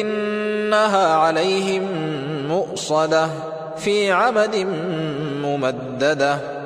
إنها عليهم مؤصدة في عمد ممددة.